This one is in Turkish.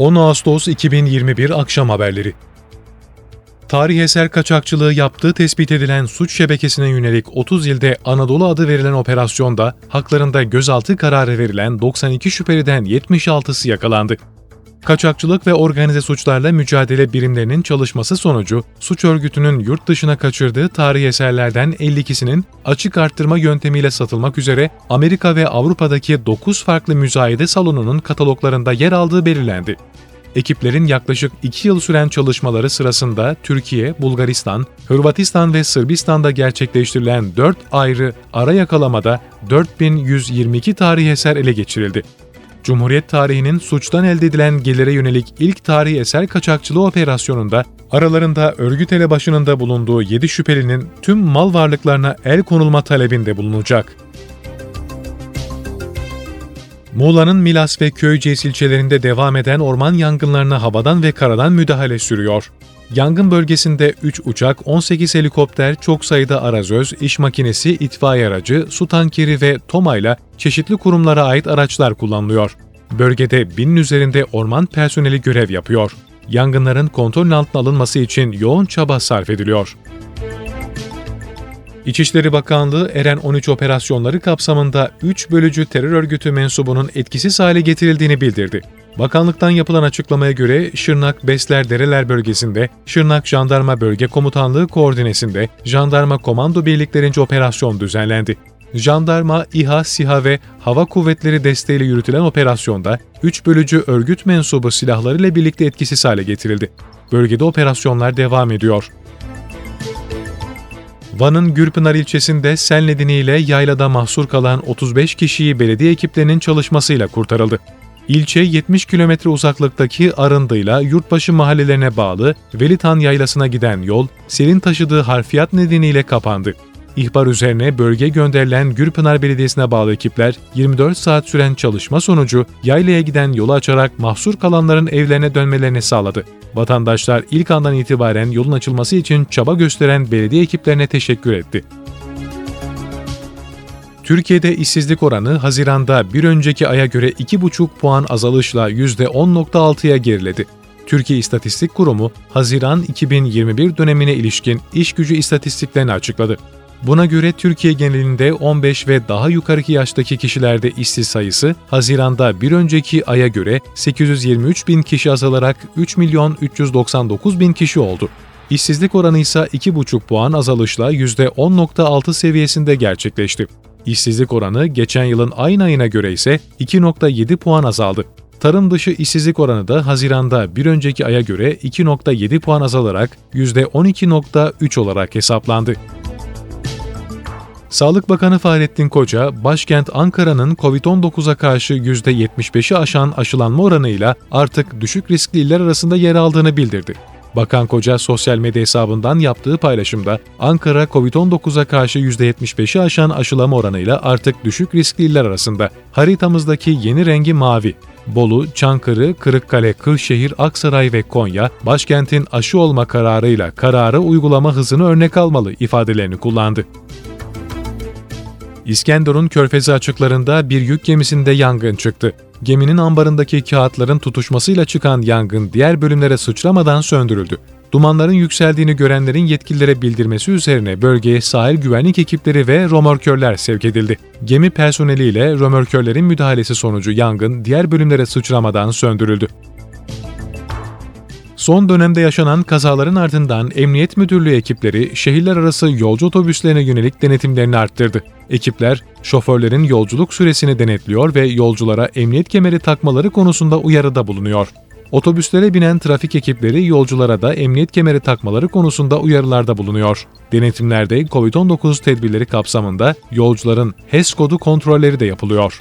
10 Ağustos 2021 akşam haberleri. Tarih eser kaçakçılığı yaptığı tespit edilen suç şebekesine yönelik 30 ilde Anadolu adı verilen operasyonda haklarında gözaltı kararı verilen 92 şüpheliden 76'sı yakalandı. Kaçakçılık ve organize suçlarla mücadele birimlerinin çalışması sonucu suç örgütünün yurt dışına kaçırdığı tarihi eserlerden 52'sinin açık arttırma yöntemiyle satılmak üzere Amerika ve Avrupa'daki 9 farklı müzayede salonunun kataloglarında yer aldığı belirlendi. Ekiplerin yaklaşık 2 yıl süren çalışmaları sırasında Türkiye, Bulgaristan, Hırvatistan ve Sırbistan'da gerçekleştirilen 4 ayrı ara yakalamada 4122 tarihi eser ele geçirildi. Cumhuriyet tarihinin suçtan elde edilen gelire yönelik ilk tarihi eser kaçakçılığı operasyonunda aralarında örgüt elebaşının bulunduğu 7 şüphelinin tüm mal varlıklarına el konulma talebinde bulunacak. Muğla'nın Milas ve Köyceğiz ilçelerinde devam eden orman yangınlarına havadan ve karadan müdahale sürüyor. Yangın bölgesinde 3 uçak, 18 helikopter, çok sayıda arazöz, iş makinesi, itfaiye aracı, su tankeri ve TOMA çeşitli kurumlara ait araçlar kullanılıyor. Bölgede binin üzerinde orman personeli görev yapıyor. Yangınların kontrol altına alınması için yoğun çaba sarf ediliyor. İçişleri Bakanlığı Eren 13 operasyonları kapsamında 3 bölücü terör örgütü mensubunun etkisiz hale getirildiğini bildirdi. Bakanlıktan yapılan açıklamaya göre Şırnak Besler Dereler bölgesinde Şırnak Jandarma Bölge Komutanlığı koordinesinde Jandarma Komando birliklerince operasyon düzenlendi. Jandarma, İHA, SİHA ve Hava Kuvvetleri desteğiyle yürütülen operasyonda 3 bölücü örgüt mensubu silahlarıyla birlikte etkisiz hale getirildi. Bölgede operasyonlar devam ediyor. Van'ın Gürpınar ilçesinde sel nedeniyle yaylada mahsur kalan 35 kişiyi belediye ekiplerinin çalışmasıyla kurtarıldı. İlçe 70 kilometre uzaklıktaki Arındı'yla Yurtbaşı mahallelerine bağlı Velitan Yaylası'na giden yol selin taşıdığı harfiyat nedeniyle kapandı. İhbar üzerine bölge gönderilen Gürpınar Belediyesi'ne bağlı ekipler 24 saat süren çalışma sonucu yaylaya giden yolu açarak mahsur kalanların evlerine dönmelerini sağladı. Vatandaşlar ilk andan itibaren yolun açılması için çaba gösteren belediye ekiplerine teşekkür etti. Türkiye'de işsizlik oranı Haziran'da bir önceki aya göre 2,5 puan azalışla %10.6'ya geriledi. Türkiye İstatistik Kurumu, Haziran 2021 dönemine ilişkin iş gücü istatistiklerini açıkladı. Buna göre Türkiye genelinde 15 ve daha yukarıki yaştaki kişilerde işsiz sayısı Haziran'da bir önceki aya göre 823 bin kişi azalarak 3 milyon 399 bin kişi oldu. İşsizlik oranı ise 2,5 puan azalışla %10.6 seviyesinde gerçekleşti. İşsizlik oranı geçen yılın aynı ayına göre ise 2.7 puan azaldı. Tarım dışı işsizlik oranı da Haziran'da bir önceki aya göre 2.7 puan azalarak %12.3 olarak hesaplandı. Sağlık Bakanı Fahrettin Koca, başkent Ankara'nın COVID-19'a karşı %75'i aşan aşılanma oranıyla artık düşük riskli iller arasında yer aldığını bildirdi. Bakan Koca sosyal medya hesabından yaptığı paylaşımda Ankara COVID-19'a karşı %75'i aşan aşılama oranıyla artık düşük riskli iller arasında. Haritamızdaki yeni rengi mavi. Bolu, Çankırı, Kırıkkale, Kırşehir, Aksaray ve Konya, başkentin aşı olma kararıyla kararı uygulama hızını örnek almalı ifadelerini kullandı. İskenderun körfezi açıklarında bir yük gemisinde yangın çıktı. Geminin ambarındaki kağıtların tutuşmasıyla çıkan yangın diğer bölümlere sıçramadan söndürüldü. Dumanların yükseldiğini görenlerin yetkililere bildirmesi üzerine bölgeye sahil güvenlik ekipleri ve romorkörler sevk edildi. Gemi personeliyle romorkörlerin müdahalesi sonucu yangın diğer bölümlere sıçramadan söndürüldü. Son dönemde yaşanan kazaların ardından Emniyet Müdürlüğü ekipleri şehirler arası yolcu otobüslerine yönelik denetimlerini arttırdı. Ekipler, şoförlerin yolculuk süresini denetliyor ve yolculara emniyet kemeri takmaları konusunda uyarıda bulunuyor. Otobüslere binen trafik ekipleri yolculara da emniyet kemeri takmaları konusunda uyarılarda bulunuyor. Denetimlerde COVID-19 tedbirleri kapsamında yolcuların HES kodu kontrolleri de yapılıyor.